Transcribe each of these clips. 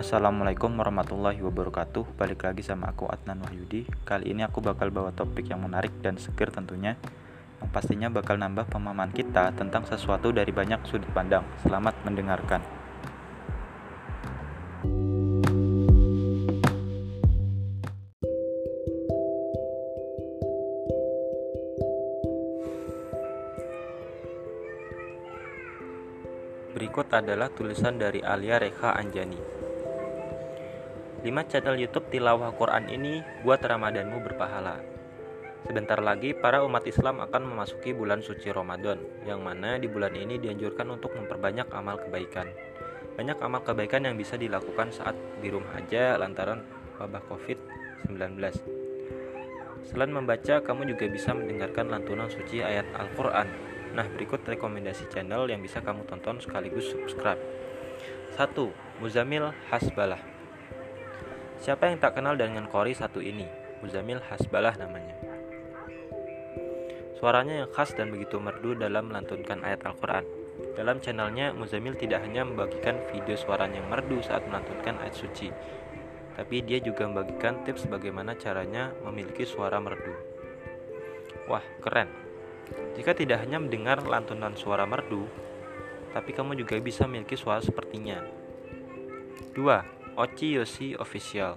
Assalamualaikum warahmatullahi wabarakatuh. Balik lagi sama aku Adnan Wahyudi. Kali ini aku bakal bawa topik yang menarik dan seger tentunya Yang pastinya bakal nambah pemahaman kita tentang sesuatu dari banyak sudut pandang. Selamat mendengarkan. Berikut adalah tulisan dari Alia Rekha Anjani. 5 channel YouTube tilawah Quran ini buat Ramadanmu berpahala. Sebentar lagi para umat Islam akan memasuki bulan suci Ramadan, yang mana di bulan ini dianjurkan untuk memperbanyak amal kebaikan. Banyak amal kebaikan yang bisa dilakukan saat di rumah aja lantaran wabah COVID-19. Selain membaca, kamu juga bisa mendengarkan lantunan suci ayat Al-Quran Nah, berikut rekomendasi channel yang bisa kamu tonton sekaligus subscribe. 1. Muzamil Hasbalah Siapa yang tak kenal dengan Kori satu ini? Muzamil Hasbalah namanya. Suaranya yang khas dan begitu merdu dalam melantunkan ayat Al-Quran. Dalam channelnya, Muzamil tidak hanya membagikan video suaranya yang merdu saat melantunkan ayat suci, tapi dia juga membagikan tips bagaimana caranya memiliki suara merdu. Wah, keren! Jika tidak hanya mendengar lantunan suara merdu, tapi kamu juga bisa memiliki suara sepertinya. 2. Ochi Yoshi Official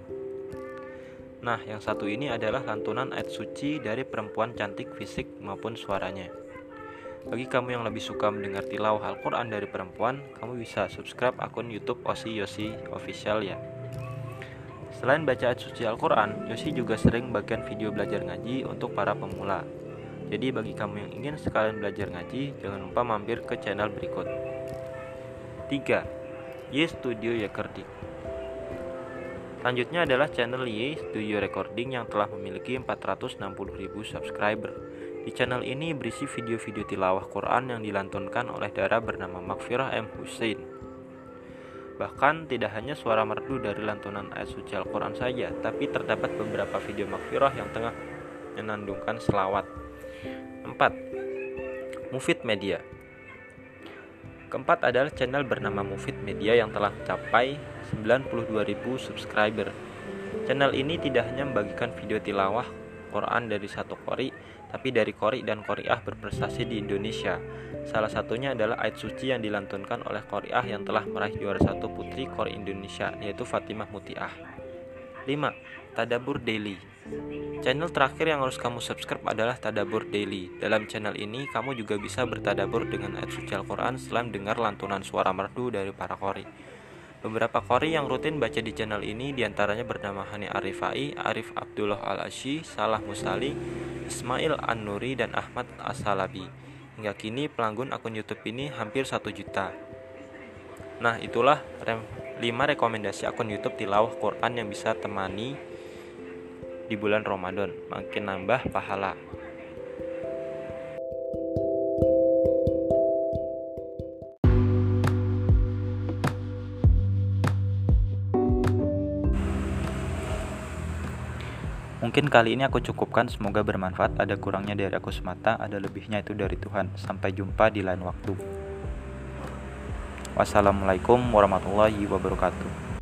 Nah, yang satu ini adalah lantunan ayat suci dari perempuan cantik fisik maupun suaranya. Bagi kamu yang lebih suka mendengar tilawah Al-Quran dari perempuan, kamu bisa subscribe akun YouTube Osi Yosi Official ya. Selain baca ayat suci Al-Quran, Yosi juga sering bagian video belajar ngaji untuk para pemula. Jadi bagi kamu yang ingin sekalian belajar ngaji, jangan lupa mampir ke channel berikut. 3. Y Studio Recording Selanjutnya adalah channel Y Studio Recording yang telah memiliki 460.000 subscriber. Di channel ini berisi video-video tilawah Quran yang dilantunkan oleh Dara bernama Makfirah M. Hussein. Bahkan tidak hanya suara merdu dari lantunan ayat suci Al-Quran saja, tapi terdapat beberapa video Makfirah yang tengah menandungkan selawat. 4. Mufid Media Keempat adalah channel bernama Mufid Media yang telah mencapai 92.000 subscriber. Channel ini tidak hanya membagikan video tilawah Quran dari satu kori, tapi dari kori dan koriah berprestasi di Indonesia. Salah satunya adalah ayat suci yang dilantunkan oleh koriah yang telah meraih juara satu putri kori Indonesia, yaitu Fatimah Mutiah. 5. Tadabur Daily Channel terakhir yang harus kamu subscribe adalah Tadabur Daily. Dalam channel ini, kamu juga bisa bertadabur dengan ayat suci Al-Quran setelah dengar lantunan suara merdu dari para kori. Beberapa kori yang rutin baca di channel ini di antaranya bernama Hani Arifai, Arif Abdullah Al-Ashi, Salah Musali, Ismail An-Nuri, dan Ahmad As-Salabi. Hingga kini pelanggan akun YouTube ini hampir 1 juta. Nah, itulah 5 rekomendasi akun YouTube tilawah Quran yang bisa temani di bulan Ramadan, makin nambah pahala. Mungkin kali ini aku cukupkan, semoga bermanfaat. Ada kurangnya dari aku semata, ada lebihnya itu dari Tuhan. Sampai jumpa di lain waktu. Wassalamualaikum warahmatullahi wabarakatuh.